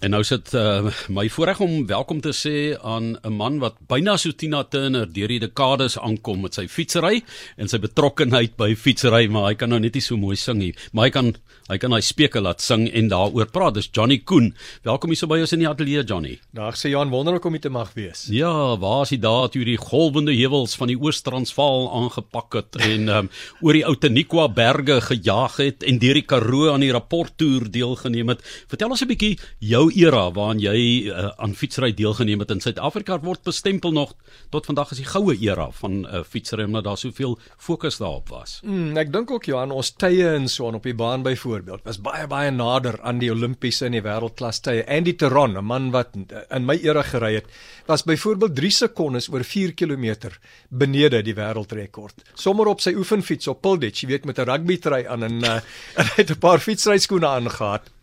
En nou sit uh, my voorreg om welkom te sê aan 'n man wat byna so Tina Turner deur die dekades aankom met sy fietsry en sy betrokkeheid by fietsry, maar hy kan nou net nie so mooi sing nie, maar hy kan hy kan hy speke laat sing en daaroor praat. Dis Johnny Koen. Welkom hier so by ons in die ateljee Johnny. Dag sê Johan, wonderlik om jy te mag wees. Ja, waar is jy daar toe die golwende heuwels van die Oos-Transvaal aangepak het en um, oor die Outeniqua berge gejaag het en deur die Karoo aan die rapporttoer deelgeneem het. Vertel ons 'n bietjie jou era waarin jy uh, aan fietsry deelgeneem het in Suid-Afrika word bestempel nog tot vandag as die goue era van uh, fietsry omdat daar soveel fokus daarop was. Mm, ek dink ook Johan, ons tye en so aan op die baan byvoorbeeld was baie baie nader aan die Olimpiese en die wêreldklas tye. Andy Teron, 'n man wat in my era gery het, was byvoorbeeld 3 sekondes oor 4 km benede die wêreldrekord. Sommer op sy oefenfiets op Pilditch, jy weet met 'n rugbytrui aan en uh, hy het 'n paar fietsryskoene aangetree.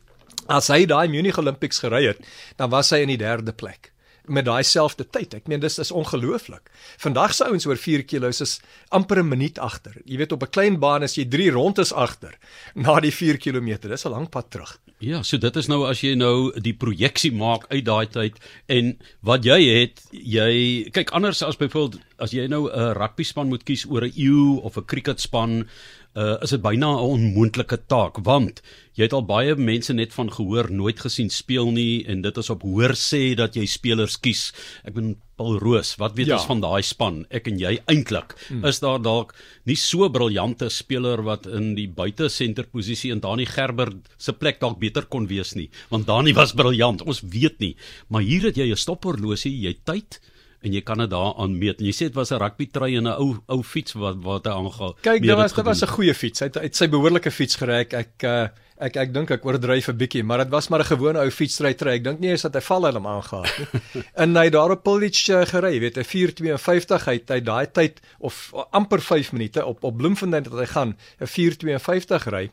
As hy daai Munich Olympics gery het, dan was hy in die derde plek met daai selfde tyd. Ek meen dis is ongelooflik. Vandag se ouens oor 4 kg is amper 'n minuut agter. Jy weet op 'n klein baan is jy 3 rondes agter na die 4 km. Dis 'n lang pad terug. Ja, so dit is nou as jy nou die projeksie maak uit daai tyd en wat jy het, jy kyk anders as byvoorbeeld as jy nou 'n rugby span moet kies oor 'n eeu of 'n cricketspan uh, is dit byna 'n onmoontlike taak want jy het al baie mense net van gehoor nooit gesien speel nie en dit is op hoor sê dat jy spelers kies. Ek bedoel Paul Roos, wat weet ja. ons van daai span? Ek en jy eintlik. Hmm. Is daar dalk nie so briljante speler wat in die buite senterposisie en Dani Gerber se plek dalk beter kon wees nie? Want Dani was briljant. Ons weet nie. Maar hier het jy 'n stopperlosie, jy tyd en jy kan dit daaraan meet. En jy sê dit was 'n rugby trui en 'n ou ou fiets wat wat hy aangegaan. Kyk, dit was dit was 'n goeie fiets. Hy het, het sy behoorlike fiets gery. Ek ek uh, ek ek dink ek oordryf 'n bietjie, maar dit was maar 'n gewone ou fietsry trui. Ek dink nie eens dat hy val helm aangegaan nie. en hy daar op Pulwich uh, gery, jy weet, 'n 452 hy het hy daai tyd of amper 5 minute op op Bloemfontein het hy gaan 'n 452 ry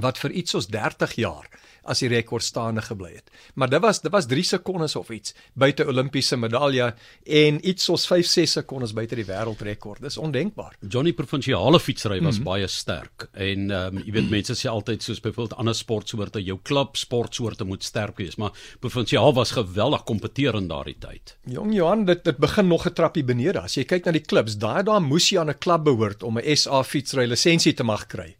wat vir iets soos 30 jaar as die rekord staande gebly het. Maar dit was dit was 3 sekondes of iets buite Olimpiese medalje en iets soos 5 6 sekondes buite die wêreldrekord. Dis ondenkbaar. Johnny provinsiale fietsry was mm -hmm. baie sterk en ehm um, jy weet mense sê altyd soos byvoorbeeld ander sportsoorte jou klub sportsoorte moet sterk wees, maar provinsiaal was geweldig kompeterend daardie tyd. Jong Johan, dit dit begin nog 'n trappie benede. As jy kyk na die klubs, daai daar moes jy aan 'n klub behoort om 'n SA fietsry lisensie te mag kry.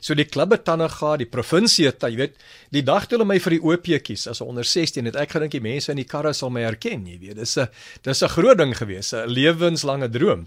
So die klubbe tande gaan, die provinsie het, jy weet, die dag toe hulle my vir die OP kies as 'n onder 16 het ek gedink die mense in die karre sal my herken, jy weet. Dis 'n dis 'n groot ding gewees, 'n lewenslange droom.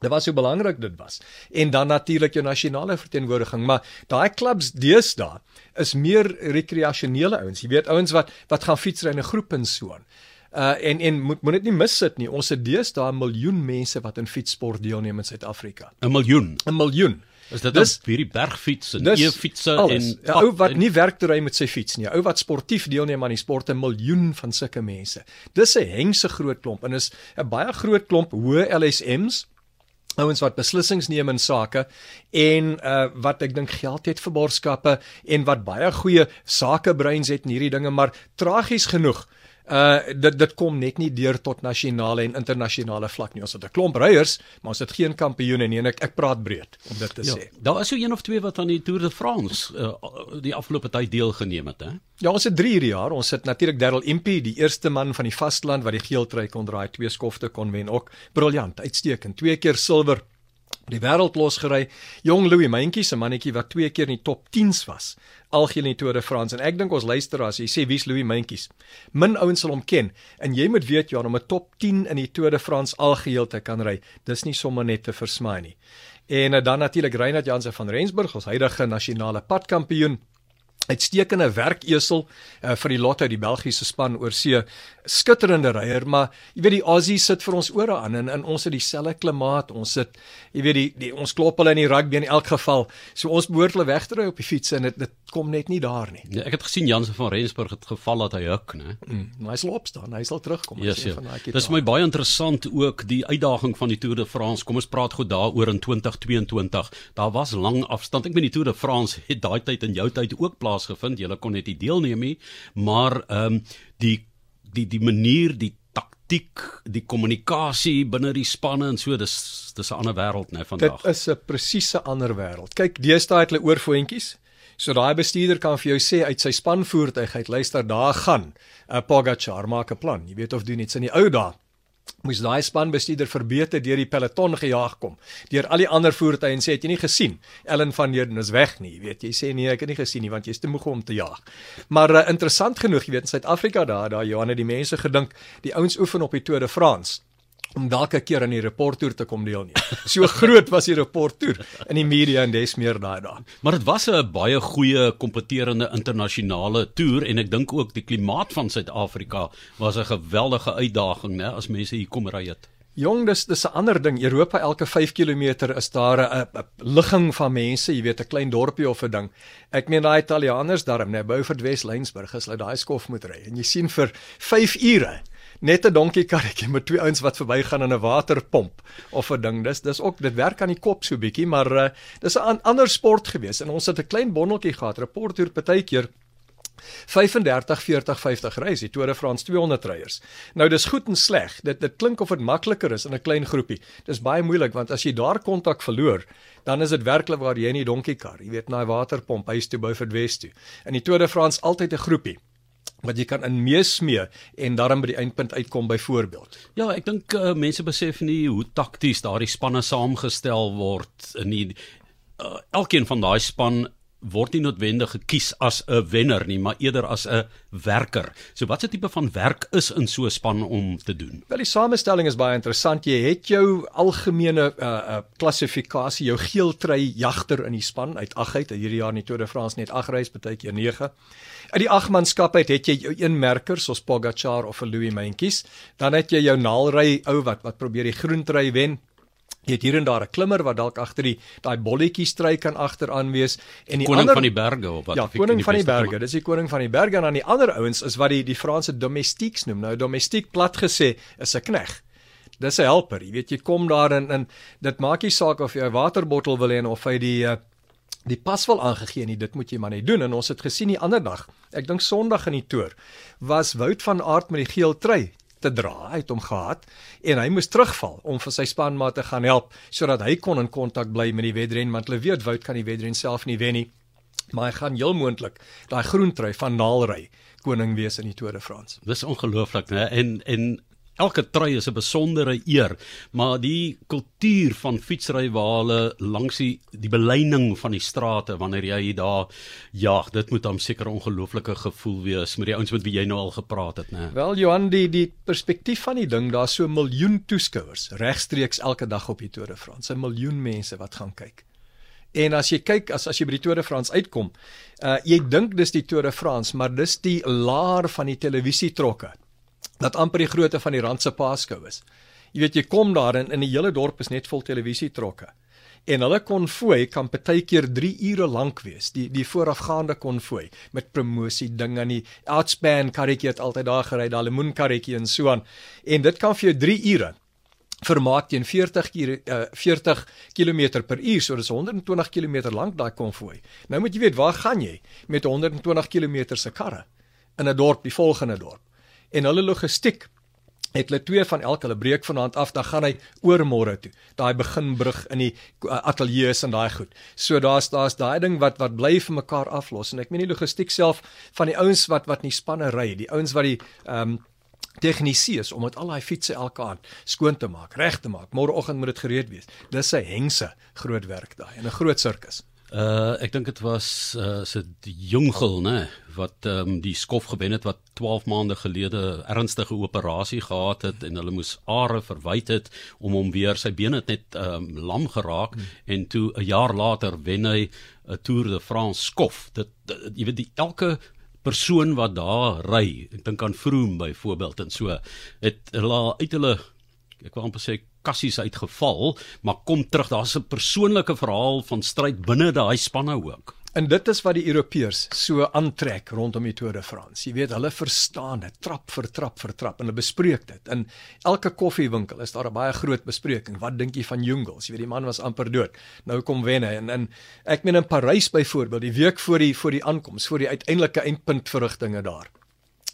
Dit was so belangrik dit was. En dan natuurlik jou nasionale verteenwoordiging, maar daai klubs deesdae is meer rekreasionele ouens. Jy weet ouens wat wat gaan fietsry in 'n groep en so aan. Uh en en moet moet dit nie missit nie. Ons het deesdae 'n miljoen mense wat in fietssport deelneem in Suid-Afrika. 'n Miljoen. 'n Miljoen. Is dit dis hierdie bergfiets en e-fietsse en ja, ou wat nie werk te ry met sy fiets nie. Ou wat sportief deelneem aan die sport 'n miljoen van sulke mense. Dis 'n hengse groot klomp en is 'n baie groot klomp hoë LSM's ouens wat beslissings neem in sake en uh wat ek dink geld het vir borgskappe en wat baie goeie sakebreins het in hierdie dinge maar tragies genoeg uh dit dit kom net nie deur tot nasionale en internasionale vlak nie. Ons het 'n klomp ryers, maar ons het geen kampioene nie en ek ek praat breed om dit te ja, sê. Daar is so een of twee wat aan die Tour de France uh die afgelope tyd deelgeneem het, hè? Ja, ons het 3 hierdie jaar. Ons het natuurlik Darryl Impey, die eerste man van die vasteland wat die geel trui kon draai, twee skofte kon wen ook. Briljant, uitstekend. Twee keer silwer die wêreld losgery. Jong Louis Mentjie se mannetjie wat twee keer in die top 10s was. Algeheel in die Tour de France en ek dink ons luisteraars, jy sê wie's Louis Mentjies? Min ouens sal hom ken en jy moet weet Johan om 'n top 10 in die Tour de France algeheel te kan ry. Dis nie sommer net te versmaai nie. En eh, dan natuurlik Reinhard Jansen van Rensburg, ons huidige nasionale padkampioen uitstekende werkesel uh, vir die Lotto die Belgiese span oor see. Skitterende ryer maar jy weet die Aussie sit vir ons ore aan en in ons het dieselfde klimaat. Ons sit jy weet die, die ons klop hulle in die rugby in elk geval. So ons behoort hulle weg te ry op die fiets en dit dit kom net nie daar nie. Ja, ek het gesien Jansen van Rensburg het geval dat hy huk nê mm, hy sal opstaan hy sal terugkom yes, ja. dis my baie interessant ook die uitdaging van die Tour de France. Kom ons praat gou daaroor in 2022 daar was lang afstand. Ek meen die Tour de France het daai tyd in jou tyd ook plaas plaasgevind. Julle kon net nie deelneem nie, maar ehm um, die die die manier, die taktiek, die kommunikasie binne die spanne en so, dis dis 'n ander wêreld, né, vandag. Dit is 'n presiese ander wêreld. Kyk, deesdae het hulle oorvoetjies. So daai bestuurder kan vir jou sê uit sy spanvoertuig uit, luister, daar gaan 'n Pogacar maak 'n plan. Jy weet of doen iets in die ou dae moes daai spanbestuurder verbeter deur die peloton gejaag kom. Deur al die ander voertuie en sê het jy nie gesien? Ellen van Heerden is weg nie weet jy. Sê nee ek het nie gesien nie want jy's te moeg om te jaag. Maar uh, interessant genoeg jy weet in Suid-Afrika daar daar Johanne die mense gedink die ouens oefen op die Tour de France om dalk 'n keer aan die reporttoer te kom deelneem. So groot was die reporttoer in die media en des meer daai dae. Maar dit was 'n baie goeie kompeterende internasionale toer en ek dink ook die klimaat van Suid-Afrika was 'n geweldige uitdaging, né, as mense hier kom ry het. Jong, dis dis 'n ander ding. Europa elke 5 km is daar 'n ligging van mense, jy weet, 'n klein dorpie of 'n ding. Ek meen daai Italianers daarom, né, Beaufort West Lensburg, as hulle daai skof moet ry en jy sien vir 5 ure net 'n donkiekarretjie met twee ouens wat verbygaan aan 'n waterpomp of 'n ding. Dis dis ook dit werk aan die kop so bietjie, maar uh, dis 'n ander sport gewees en ons het 'n klein bondeltjie gehad. Reporter partykeer 35 40 50 reis, die Tour de France 200 ryers. Nou dis goed en sleg. Dit dit klink of dit makliker is in 'n klein groepie. Dis baie moeilik want as jy daar kontak verloor, dan is dit werklik waar jy in die donkiekar, jy weet, na die waterpomp huis toe by Verdwest toe. In die Tour de France altyd 'n groepie wat jy kan in meesmee en dan by die eindpunt uitkom byvoorbeeld. Ja, ek dink uh, mense besef nie hoe takties daardie spanne saamgestel word in die uh, elkeen van daai span word nie noodwendig gekies as 'n wenner nie, maar eerder as 'n werker. So watse tipe van werk is in so 'n span om te doen? Wel die samestelling is baie interessant. Jy het jou algemene uh uh klassifikasie, jou geeltrui jagter in die span uit 8 uit. Hierdie jaar in die Tour de France net 8 reis, baie keer 9. Uit die agmanskap uit het jy jou een merker soos Pogacar of 'n Louis Mentjes, dan het jy jou naalry ou wat wat probeer die groentry wen. Jy het hier en daar 'n klimmer wat dalk agter die daai bolletjie stry kan agteraan wees en die koning ander van die berge of wat Ja, koning van die berge. Dis die koning van die berge en dan die ander ouens is wat die die Franse domestiques noem. Nou domestiek plat gesê is 'n knegg. Dis 'n helper. Jy weet jy kom daar in in dit maak nie saak of jy 'n waterbottel wil hê of hy die uh, die pas wel aangegee nie dit moet jy maar net doen en ons het gesien die ander dag ek dink sonderdag in die toer was Wout van Aert met die geel trui te dra uit hom gehad en hy moes terugval om vir sy spanmaat te gaan help sodat hy kon in kontak bly met die wedren want hulle weet Wout kan die wedren self nie wen nie maar hy gaan heel moontlik daai groen trui van Naalry koning wees in die Tour de France. Dis ongelooflik, né? En en elke trui is 'n besondere eer, maar die kultuur van fietsry waar hulle langs die die beleining van die strate wanneer jy daar ja, dit moet dan seker 'n ongelooflike gevoel wees met die ouens met wie jy nou al gepraat het, né? Wel Johan, die die perspektief van die ding, daar's so 'n miljoen toeskouers regstreeks elke dag op die Tour de France, 'n miljoen mense wat gaan kyk. En as jy kyk as as jy by die Tour de France uitkom, uh jy dink dis die Tour de France, maar dis die laar van die televisietrokke dat amper die grootte van die Randse Paaskou is. Jy weet jy kom daar en in die hele dorp is net vol televisietrokke. En hulle konvooi kan partykeer 3 ure lank wees. Die die voorafgaande konvooi met promosie ding aan die outspan karretjie het altyd daar gery, daai lemoen karretjie en so aan. En dit kan vir jou 3 ure vermaak teen 40 uh, 40 km per uur, so dis 120 km lank daai konvooi. Nou moet jy weet, waar gaan jy met 120 km se karre in 'n dorp, die volgende dorp? En hulle logistiek het hulle twee van elk hulle breek vanaand af dan gaan hy oor môre toe. Daai beginbrug in die uh, ateljee en daai goed. So daar's daar's daai ding wat wat bly vir mekaar aflos. En ek meen die logistiek self van die ouens wat wat in die spanne ry die ouens wat die ehm um, tegnisies om met al daai fietsse elke aand skoon te maak reg te maak. Môreoggend moet dit gereed wees. Dis 'n hengse groot werk daai en 'n groot sirkus. Uh ek dink dit was uh se Jungel nê wat ehm um, die skof gewen het wat 12 maande gelede ernstige operasie gehad het en hulle moes are verwyd het om hom weer sy bene het net ehm um, lam geraak hmm. en toe 'n jaar later wen hy 'n Tour de France skof. Dit, dit jy weet die elke persoon wat daar ry, ek dink aan Vroom byvoorbeeld en so het hulle uit hulle ek wil amper sê kassies uitgeval, maar kom terug, daar's 'n persoonlike verhaal van stryd binne daai spanne ook. En dit is wat die Europeërs so aantrek rondom die Tour de France. Jy weet, hulle verstaan dit trap vir trap vir trap en hulle bespreek dit. In elke koffiewinkel is daar 'n baie groot bespreking. Wat dink jy van Jungels? Jy weet, die man was amper dood. Nou kom wen hy en in ek meen in Parys byvoorbeeld, die week voor die voor die aankoms, voor die uiteindelike eindpunt verrigtinge daar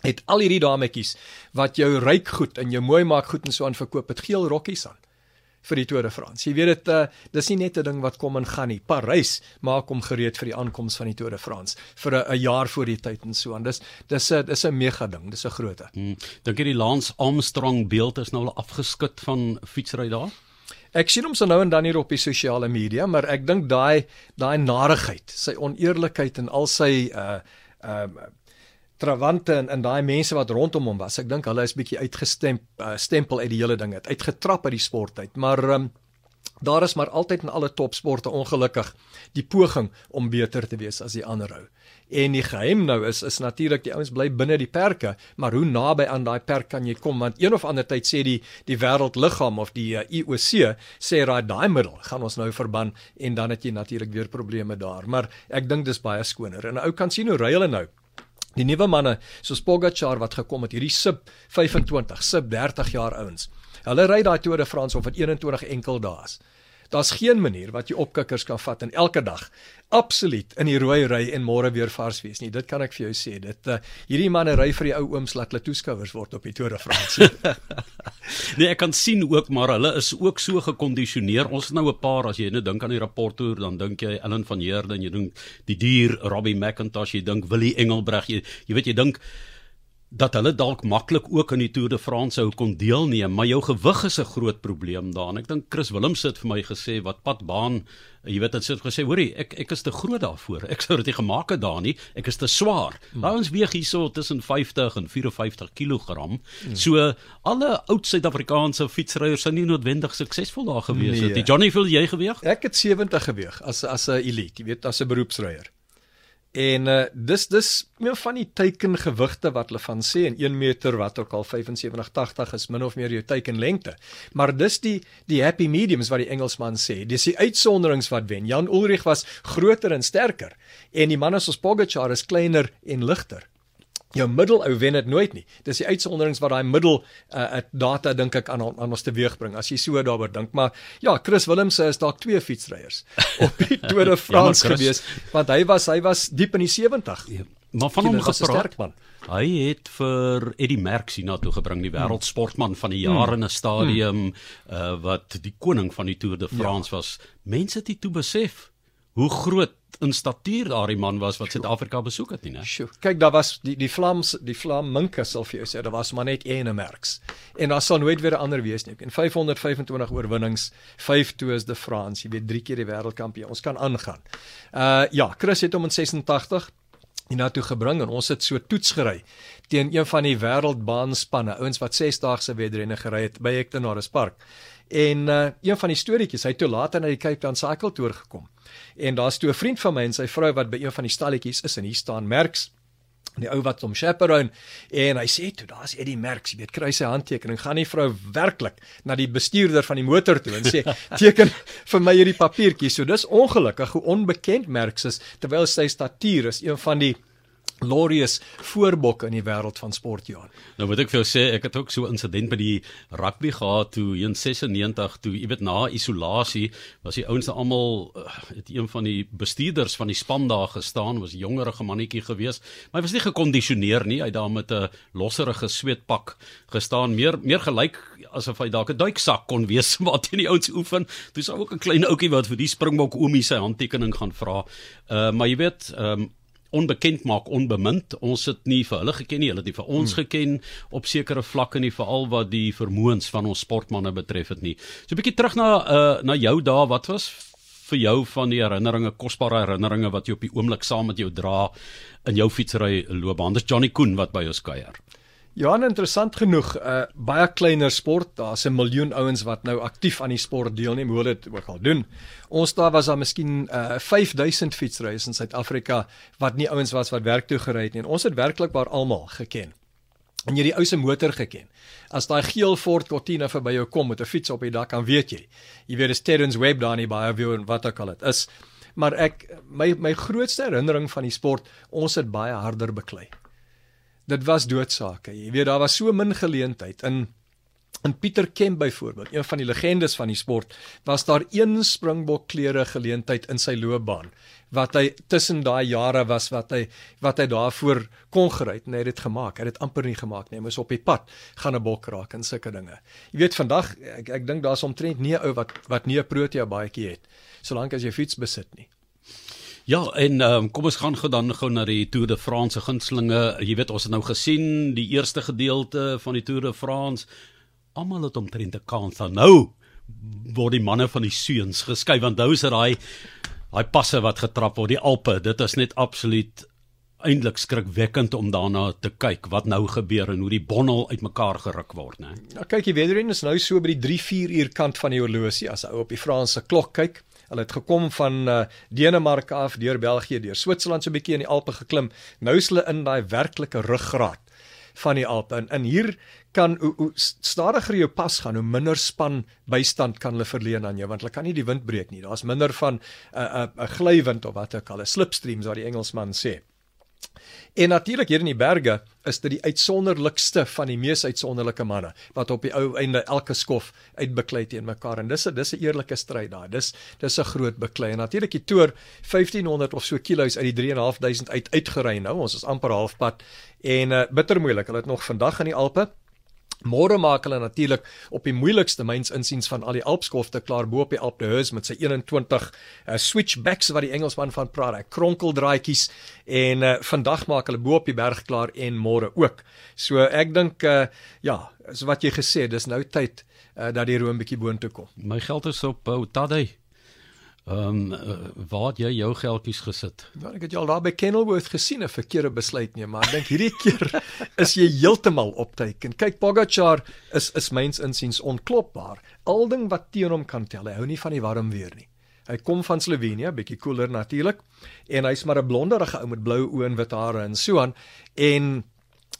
het al hierdie dametjies wat jou ryk goed en jou mooi maak goed en so aan verkoop het geel rokkies aan vir die Tour de France. Jy weet dit uh, dis nie net 'n ding wat kom en gaan nie. Parys maak hom gereed vir die aankoms van die Tour de France vir 'n jaar voor die tyd en so aan. Dis dis 'n dis 'n mega ding. Dis 'n groot ding. Hmm. Dink jy die Lance Armstrong beeld is nou al afgeskit van fietsry daar? Ek sien hom so nou en dan hier op die sosiale media, maar ek dink daai daai narigheid, sy oneerlikheid en al sy uh uh, trawante en, en daai mense wat rondom hom was. Ek dink hulle is bietjie uitgestemp uh, stempel uit die hele ding het uitgetrap uit die sport uit. Maar um, daar is maar altyd in alle topsporte ongelukkig die poging om beter te wees as die ander ou. En die geheim nou is is natuurlik die ouens bly binne die perke, maar hoe naby aan daai perk kan jy kom want een of ander tyd sê die die wêreldliggaam of die uh, IOC sê raai daai middel gaan ons nou verban en dan het jy natuurlik weer probleme daar. Maar ek dink dis baie skoner. En 'n ou kan sien hoe ry hulle nou. Die nuwe manne soos Pogacar wat gekom het, hierdie sub 25, sub 30 jaar ouens. Hulle ry daai Tour de France op 21 enkel dae. Daar's geen manier wat jy opkikkers kan vat en elke dag absoluut in die rooi ry en môre weer vars wees nie. Dit kan ek vir jou sê. Dit uh, hierdie manne ry vir die ou ooms laat hulle toeskouers word op die Tour de France. nee, ek kan sien ook maar hulle is ook so gekondisioneer. Ons nou 'n paar as jy nou dink aan die rapporteur, dan dink jy Ellen van Heerden, jy dink die dier Robbie McIntosh, jy dink Willie Engelbreg, jy jy weet jy dink dat hulle dalk maklik ook in die Tour de France sou kon deelneem, maar jou gewig is 'n groot probleem daarin. Ek dink Chris Willems het vir my gesê wat padbaan, jy weet, het gesê, hoorie, ek ek is te groot daarvoor. Ek sou dit nie gemaak het daar nie. Ek is te swaar. Hmm. Ons weeg hierso tussen 50 en 54 kg. Hmm. So alle oud Suid-Afrikaanse fietsryers sou nie noodwendig suksesvol daar gewees nee. het. Die Johnny, wil jy geweg? Ek het 70 geweg as as 'n elite, jy weet, as 'n beroepsryer. En uh, dis dis meer van die teikengewigte wat hulle van sê en 1 meter wat ook al 75 80 is min of meer jou teikenlengte. Maar dis die die happy mediums wat die Engelsman sê. Dis die uitsonderings wat wen. Jan Ulrich was groter en sterker en die manne soos Pogacar is kleiner en ligter jou middelou wen dit nooit nie. Dis die uitsonderings wat daai middel uh data dink ek aan aan ons teweeg bring as jy so daaroor dink. Maar ja, Chris Willems is dalk twee fietsryers op die Tour de France ja, gewees want hy was hy was diep in die 70. Ja, maar van hom gepraat man. Hy het vir Eddie Merckx hiernatoe gebring, die wêreldsportman van die jaar in 'n stadium hmm. uh wat die koning van die Tour de France ja. was. Mense het dit toe besef hoe groot in statuur daardie man was wat Suid-Afrika besoek het nie, né? Sjoe. Kyk, daar was die die Vlaams, die Vlaminke sal vir jou sê, daar was maar net een merks. En daar sal nooit weer 'n ander wees nie. En 525 oorwinnings, 5 toes de France, jy weet, drie keer die wêreldkampioen. Ons kan aangaan. Uh ja, Chris het hom in 86 hiernatoe gebring en ons het so toets gery teen een van die wêreldbaanspanne, ouens wat 6 dae se wedrenne gery het by Hector Norris Park. En uh een van die storieetjies, hy het toe later na die Cape Town Cycle Tour gekom. En daar's toe 'n vriend van my en sy vrou wat by een van die stalletjies is en hier staan Merks die ou wat hom chaperone en hy sê toe daar's Eddie Merks jy weet kry sy handtekening gaan die vrou werklik na die bestuurder van die motor toe en sê teken vir my hierdie papiertjie so dis ongelukkig hoe onbekend Merks is terwyl sy statuur is een van die glorious voorbokke in die wêreld van sport Johan. Nou moet ek vir jou sê ek het ook so 'n insident by die rugby gehad toe in 96 toe jy weet na isolasie was die ouens almal uh, het een van die bestuurders van die span daar gestaan was 'n jongerige mannetjie gewees maar hy was nie gekondisioneer nie hy daar met 'n losserige sweetpak gestaan meer meer gelyk asof hy dalk 'n duiksak kon wees wat teen die ouens oefen sou ook 'n klein ouetjie wat vir die springbok oomie sy handtekening gaan vra uh, maar jy weet um, onbekend maak, onbemind. Ons het nie vir hulle geken nie, hulle het nie vir ons hmm. geken op sekere vlakke nie, veral wat die vermoëns van ons sportmense betref het nie. So 'n bietjie terug na uh na jou dae, wat was vir jou van die herinneringe, kosbare herinneringe wat jy op die oomblik saam met jou dra in jou fietsry loopbaan? Dis Johnny Koen wat by ons kuier. Ja, interessant genoeg, 'n uh, baie kleiner sport. Daar's 'n miljoen ouens wat nou aktief aan die sport deelneem, hoe dit ook al doen. Ons daar was daar miskien uh, 5000 fietsryers in Suid-Afrika wat nie ouens was wat werk toe gery het nie. En ons het werklik maar almal geken. En jy die ou se motor geken. As daai geel Ford Cortina verby jou kom met 'n fiets op die dak, dan weet jy. Jy weet dis Terrence Webb daar nie baie view en wat ook al dit is. Maar ek my my grootste herinnering van die sport, ons het baie harder beklei dit was doodsake. Jy weet daar was so min geleentheid in En Pieter Kemp byvoorbeeld, een van die legendes van die sport, was daar een Springbok klere geleentheid in sy loopbaan wat hy tussen daai jare was wat hy wat hy daarvoor kon gery het en hy het dit gemaak. Hy het dit amper nie gemaak nie. Hy moes op die pad gaan 'n bok raak en sulke dinge. Jy weet vandag ek ek dink daar's omtrent nie 'n ou wat wat nie 'n Protea baadjie het solank as jy fiets besit nie. Ja, en um, kom ons gaan gou dan gou na die Tour de France gunstelinge. Jy weet ons het nou gesien die eerste gedeelte van die Tour de France. Almal het omtrent 'n kans dan nou word die manne van die seuns geskei want nou is dit daai daai passe wat getrap word, die Alpe. Dit is net absoluut eintlik skrikwekkend om daarna te kyk wat nou gebeur en hoe die bondel uitmekaar geruk word, né? Nou kyk jy weer eens nou so by die 3-4 uur kant van die horlosie as ou op die Franse klok kyk. Hulle het gekom van uh, Denemarke af deur België, deur Switserland so 'n bietjie in die Alpe geklim. Nou is hulle in daai werklike ruggraat van die Alpe. En, en hier kan hoe, hoe stadiger jou pas gaan, hoe minder span bystand kan hulle verleen aan jou want hulle kan nie die wind breek nie. Daar's minder van 'n uh, 'n uh, 'n glywind of wat ook al, 'n slipstreams wat die Engelsman sê. En natuurlik hier in die berge is dit die uitsonderlikste van die mees uitsonderlike manne wat op die ou einde elke skof uitbeklei teen mekaar en dis 'n dis 'n eerlike stryd daai. Dis dis 'n groot beklei. En natuurlik die toer 1500 of so kilos uit die 3500 uit uitgery nou. Ons is amper halfpad en uh, bitter moeilik. Hulle het nog vandag in die Alpe Môre maak hulle natuurlik op die moeilikste myns insiens van al die Alpskofte klaar bo op die Alpe d'Huez met sy 21 uh, switchbacks wat die Engelsman van praat, hy kronkeldraadjies en uh, vandag maak hulle bo op die berg klaar en môre ook. So ek dink uh, ja, so wat jy gesê, dis nou tyd uh, dat die room bietjie boontoe kom. My geld is op uh, Tadey. Ehm um, uh, waar het jy jou geldjies gesit? Nou ek het jou al daar by Kenilworth gesien 'n verkeerde besluit neem, maar ek dink hierdie keer is jy heeltemal opteken. Kyk Pogacar is is myns insiens onklopbaar. Al ding wat teen hom kan tel, hy hou nie van die warm weer nie. Hy kom van Slovenië, bietjie koeler natuurlik, en hy's maar 'n blonderige ou met blou oë en wit hare en so aan en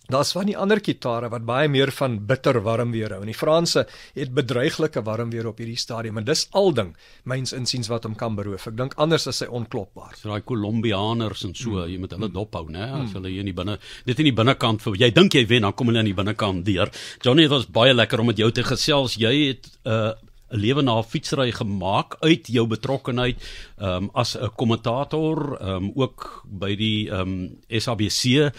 Daar's van die ander kitare wat baie meer van bitter warm weer hou. En die Franse het bedreiglike warm weer op hierdie stadium en dis al ding myns insiens wat hom kan beroof. Ek dink anders is hy onklopbaar. So daai Kolombianers en so, mm. jy moet hulle dop hou, né? As mm. hulle hier in die binne, dit in die binnekant vir jy dink jy wen, dan kom hulle in die binnekant deur. Johnny, dit was baie lekker om met jou te gesels. Jy het 'n uh, 'n lewe na fietsry gemaak uit jou betrokkenheid um, as 'n kommentator um, ook by die um, SABC uh,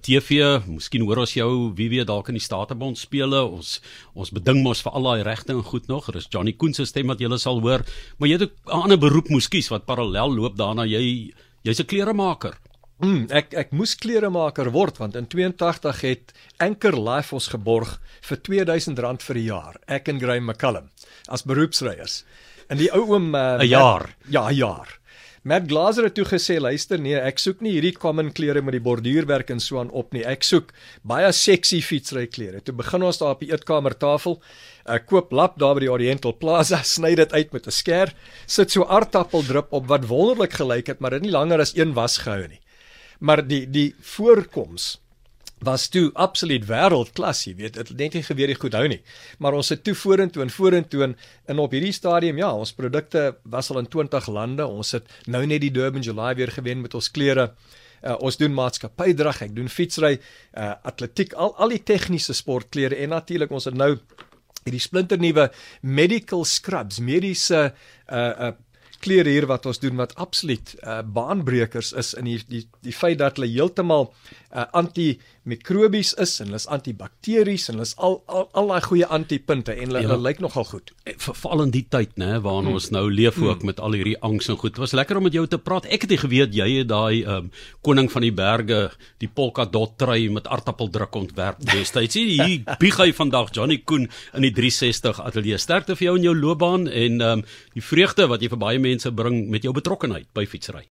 TV miskien hoor ons jou wie weet dalk in die Statebond spele. Ons ons beding mos vir al daai regte en goed nog. Er is Johnny Koen se stem wat jy sal hoor. Maar jy het 'n ander beroep moeskies wat parallel loop daarna. Jy jy's 'n kleremaker Mm, ek ek moes kleremaker word want in 82 het Anchor Life ons geborg vir R2000 vir 'n jaar. Ek en Graham McCallum as beroepsryers. En die ou oom 'n uh, jaar. Ja, 'n jaar. Matt Glaser het toe gesê, luister nee, ek soek nie hierdie common klere met die borduurwerk en so aan op nie. Ek soek baie sexy fietsry klere. Toe begin ons daar op die eetkamertafel. Ek koop lap daar by die Oriental Plaza, sny dit uit met 'n skêr, sit so aardappeldrup op wat wonderlik gelyk het, maar dit nie langer as een was gehou nie maar die die voorkoms was toe absoluut wêreldklas, jy weet, dit het net nie gebeur die goed hou nie. Maar ons het toe vorentoe en vorentoe en op hierdie stadium, ja, ons produkte was al in 20 lande. Ons het nou net die Durban July weer gewen met ons klere. Uh, ons doen maatskappydrag, ek doen fietsry, uh atletiek, al al die tegniese sportklere en natuurlik ons het nou hierdie splinternuwe medical scrubs, mediese uh uh klere hier wat ons doen wat absoluut uh, baanbrekers is in die die die feit dat hulle heeltemal uh, antimikrobies is en hulle is antibakteries en hulle is al al al daai goeie antipunte en hulle, ja. hulle lyk nogal goed. Eh, veral in die tyd nê waarin hmm. ons nou leef ook hmm. met al hierdie angs en goed. Dit was lekker om met jou te praat. Ek het nie geweet jy het daai um, koning van die berge, die polka dot trui met aardappeldruk ontwerp destyds. Hier bieg hy vandag Johnny Koen in die 360 ateljee. Sterkte vir jou in jou loopbaan en um, die vreugde wat jy vir baie mense bring met jou betrokkenheid by fietsry.